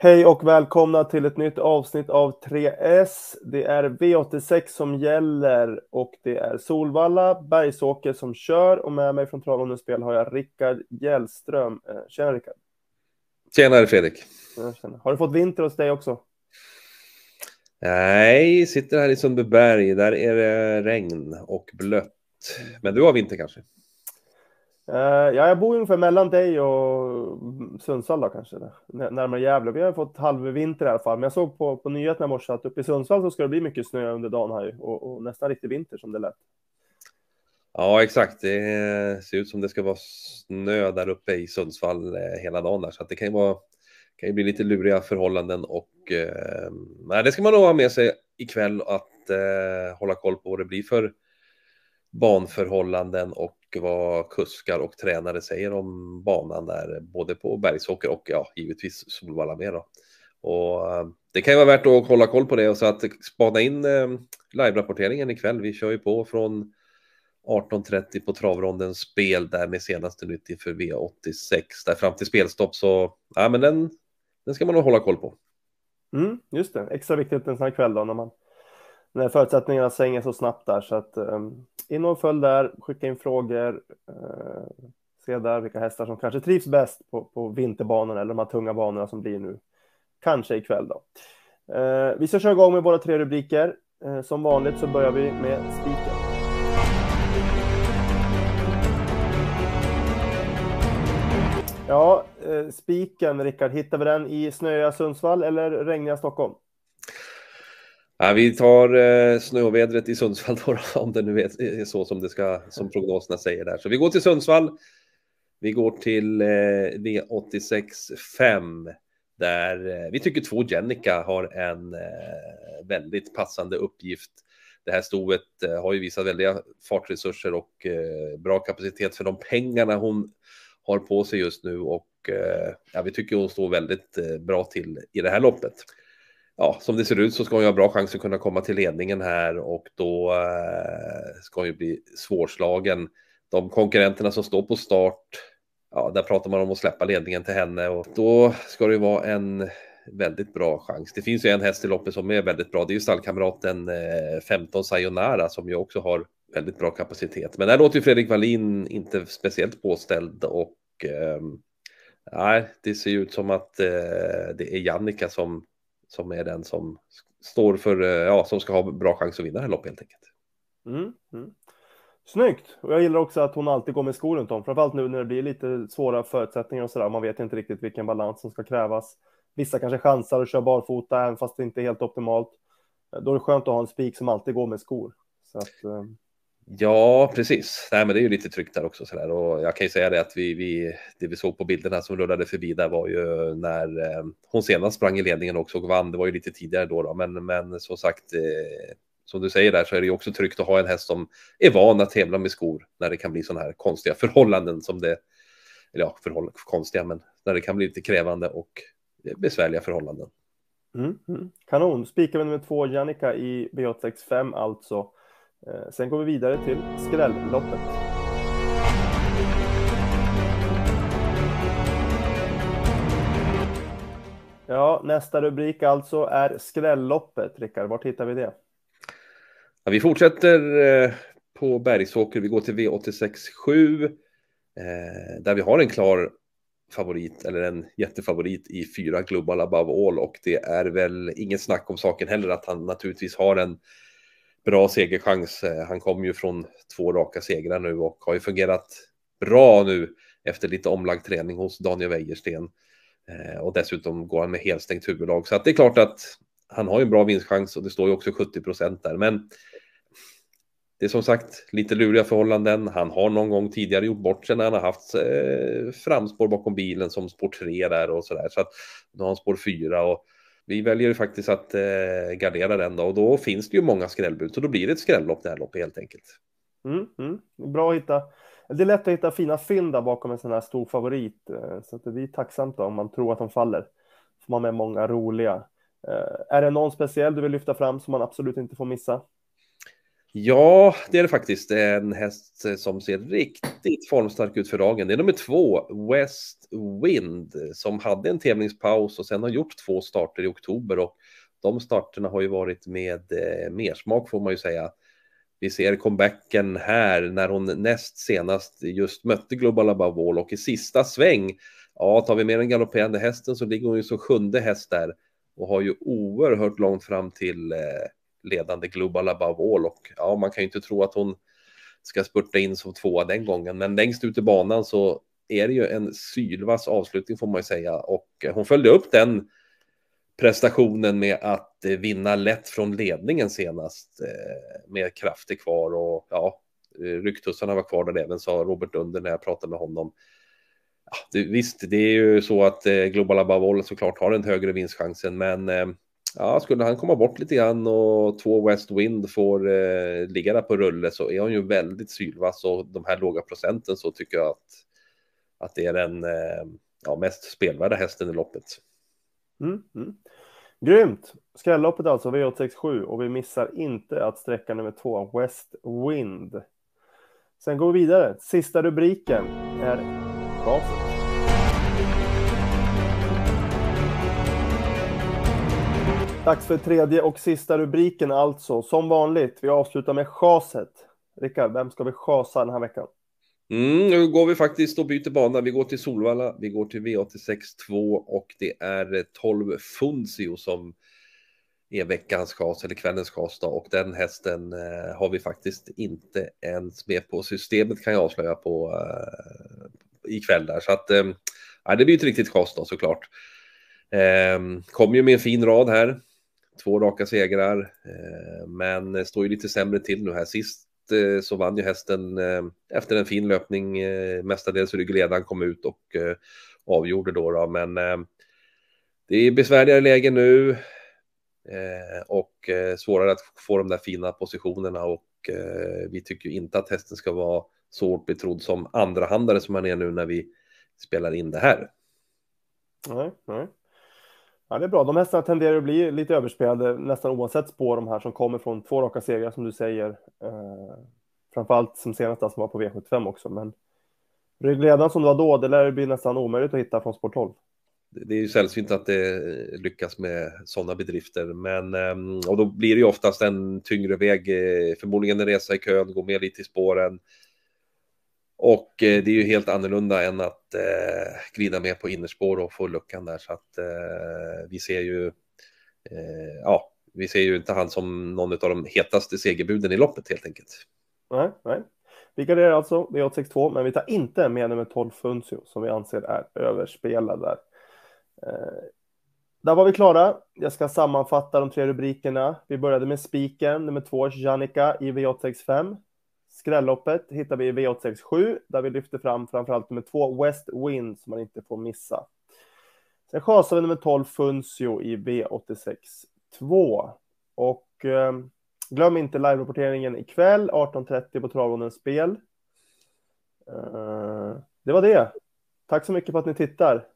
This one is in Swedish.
Hej och välkomna till ett nytt avsnitt av 3S. Det är V86 som gäller och det är Solvalla, Bergsåker som kör och med mig från Travondens spel har jag Rickard Gällström. Eh, tjena Rickard. Tjenare Fredrik. Har du fått vinter hos dig också? Nej, sitter här i Sundbyberg. Där är det regn och blött. Men du har vinter kanske? Uh, ja, jag bor ungefär mellan dig och Sundsvall då kanske, närmare Gävle. Vi har fått halvvinter i alla fall, men jag såg på, på nyheterna i morse att uppe i Sundsvall så ska det bli mycket snö under dagen här och, och nästan riktig vinter som det lät. Ja, exakt. Det ser ut som det ska vara snö där uppe i Sundsvall eh, hela dagen där, så att det kan ju vara kan ju bli lite luriga förhållanden och eh, nej, det ska man nog ha med sig ikväll att eh, hålla koll på vad det blir för banförhållanden och vad kuskar och tränare säger om banan där, både på Bergsåker och ja, givetvis Solvalla med då. Och eh, det kan ju vara värt att hålla koll på det och så att spana in eh, live-rapporteringen ikväll. Vi kör ju på från 18.30 på travrondens spel där med senaste nytt inför V86 där fram till spelstopp så ja, men den, den ska man nog hålla koll på. Mm, just det, extra viktigt en sån här kväll då när man när förutsättningarna svänger så snabbt där så att um, in och följ där, skicka in frågor, uh, se där vilka hästar som kanske trivs bäst på, på vinterbanorna eller de här tunga banorna som blir nu, kanske ikväll då. Uh, vi ska köra igång med våra tre rubriker. Uh, som vanligt så börjar vi med spiken. Ja, spiken, Rickard, hittar vi den i snöiga Sundsvall eller regniga Stockholm? Ja, vi tar eh, snöovädret i Sundsvall då, om det nu är så som, det ska, som prognoserna säger där. Så vi går till Sundsvall. Vi går till eh, V86 5 där eh, vi tycker två Jennica har en eh, väldigt passande uppgift. Det här stoet eh, har ju visat väldiga fartresurser och eh, bra kapacitet för de pengarna hon har på sig just nu och eh, ja, vi tycker hon står väldigt eh, bra till i det här loppet ja, som det ser ut så ska hon ha bra chans att kunna komma till ledningen här och då eh, ska hon ju bli svårslagen. De konkurrenterna som står på start, ja, där pratar man om att släppa ledningen till henne och då ska det ju vara en väldigt bra chans. Det finns ju en häst i loppet som är väldigt bra. Det är ju stallkamraten eh, 15 Sayonara som ju också har väldigt bra kapacitet. Men där låter ju Fredrik Wallin inte speciellt påställd och eh, nej, det ser ju ut som att eh, det är Jannica som som är den som står för, eh, ja, som ska ha bra chans att vinna det här loppet helt enkelt. Mm, mm. Snyggt! Och jag gillar också att hon alltid går med skor runt om, framförallt nu när det blir lite svåra förutsättningar och sådär. Man vet inte riktigt vilken balans som ska krävas. Vissa kanske chansar och kör barfota, även fast det inte är helt optimalt. Eh, då är det skönt att ha en spik som alltid går med skor. Så att, eh, Ja, precis. Nej, men det är ju lite tryggt där också. Så där. Och jag kan ju säga det att vi, vi, det vi såg på bilderna som rullade förbi där var ju när eh, hon senast sprang i ledningen också och vann. Det var ju lite tidigare då, då. Men, men som sagt, eh, som du säger där så är det ju också tryggt att ha en häst som är van att tävla med skor när det kan bli sådana här konstiga förhållanden som det, eller ja, förhåll, konstiga, men när det kan bli lite krävande och besvärliga förhållanden. Mm, mm. Kanon, spikar vi nummer två, Jannica i B865 alltså. Eh, sen går vi vidare till skrälloppet. Ja, nästa rubrik alltså är skrälloppet. Rickard, var hittar vi det? Ja, vi fortsätter eh, på Bergsåker. Vi går till V86.7 eh, där vi har en klar favorit eller en jättefavorit i fyra Global Above All och det är väl inget snack om saken heller att han naturligtvis har en bra segerchans. Eh, han kommer ju från två raka segrar nu och har ju fungerat bra nu efter lite omlagd träning hos Daniel Wäjersten. Eh, och dessutom går han med helstängt huvudlag. Så att det är klart att han har ju en bra vinstchans och det står ju också 70 procent där. Men det är som sagt lite luriga förhållanden. Han har någon gång tidigare gjort bort sig när han har haft eh, framspår bakom bilen som spår 3 där och så där. Så att nu har han spår 4 och vi väljer faktiskt att eh, gardera den då och då finns det ju många skrällbud så då blir det ett skrällopp det här loppet helt enkelt. Mm, mm. Bra att hitta. Det är lätt att hitta fina fynd där bakom en sån här stor favorit eh, så att det blir tacksamt då, om man tror att de faller. Får man med många roliga. Eh, är det någon speciell du vill lyfta fram som man absolut inte får missa? Ja, det är det faktiskt. Det är en häst som ser riktigt formstark ut för dagen. Det är nummer två, West Wind, som hade en tävlingspaus och sen har gjort två starter i oktober och de starterna har ju varit med eh, mersmak får man ju säga. Vi ser comebacken här när hon näst senast just mötte Global Above All och i sista sväng, ja, tar vi med den galopperande hästen så ligger hon ju som sjunde häst där och har ju oerhört långt fram till eh, ledande Global Above All och ja, man kan ju inte tro att hon ska spurta in som tvåa den gången, men längst ut i banan så är det ju en sylvass avslutning får man ju säga och eh, hon följde upp den prestationen med att eh, vinna lätt från ledningen senast eh, med krafter kvar och ja, eh, rycktussarna var kvar där även, sa Robert Under när jag pratade med honom. Ja, det, visst, det är ju så att Global Above All såklart har en högre vinstchansen, men ja, skulle han komma bort lite grann och två West Wind får eh, ligga där på rulle så är han ju väldigt sylvass och de här låga procenten så tycker jag att, att det är den eh, ja, mest spelvärda hästen i loppet. Mm, mm. Grymt! Skrälloppet alltså, V867 och vi missar inte att sträcka nummer två, West Wind. Sen går vi vidare. Sista rubriken är gaset. Dags för tredje och sista rubriken alltså. Som vanligt, vi avslutar med chaset. Rickard, vem ska vi chasa den här veckan? Mm, nu går vi faktiskt och byter bana. Vi går till Solvalla, vi går till V86 2 och det är eh, 12 Funzio som är veckans chas eller kvällens chas då. och den hästen eh, har vi faktiskt inte ens med på systemet kan jag avslöja på eh, ikväll där så att eh, det blir ett riktigt chas då såklart. Eh, kom ju med en fin rad här. Två raka segrar, eh, men står ju lite sämre till nu här. Sist eh, så vann ju hästen eh, efter en fin löpning, mestadels ryggledaren kom ut och avgjorde då. då. Men det är besvärligare läge nu och svårare att få de där fina positionerna och vi tycker inte att hästen ska vara så hårt betrodd som andrahandare som han är nu när vi spelar in det här. Nej, nej. Ja, det är bra. De hästarna tenderar att bli lite överspelade nästan oavsett spår de här som kommer från två raka segrar som du säger. Eh, framförallt som senast alltså, som var på V75 också. Men ryggledaren som det var då, det lär bli nästan omöjligt att hitta från spår 12. Det är ju sällsynt att det lyckas med sådana bedrifter, men ehm, och då blir det ju oftast en tyngre väg, eh, förmodligen en resa i kön, gå med lite i spåren, och eh, det är ju helt annorlunda än att eh, glida med på innerspår och få luckan där. Så att eh, vi ser ju, eh, ja, vi ser ju inte han som någon av de hetaste segerbuden i loppet helt enkelt. Nej, nej. Vi garderar alltså V862, men vi tar inte med nummer 12 Funzio som vi anser är överspelad där. Eh, där var vi klara. Jag ska sammanfatta de tre rubrikerna. Vi började med spiken, nummer 2 Janica i V865. Skrälloppet hittar vi i V867 där vi lyfter fram framförallt nummer två West Wind som man inte får missa. Sen chasar vi nummer 12 Funzio i V86 2. Och eh, glöm inte live-rapporteringen ikväll 18.30 på Travånens spel. Eh, det var det. Tack så mycket för att ni tittar.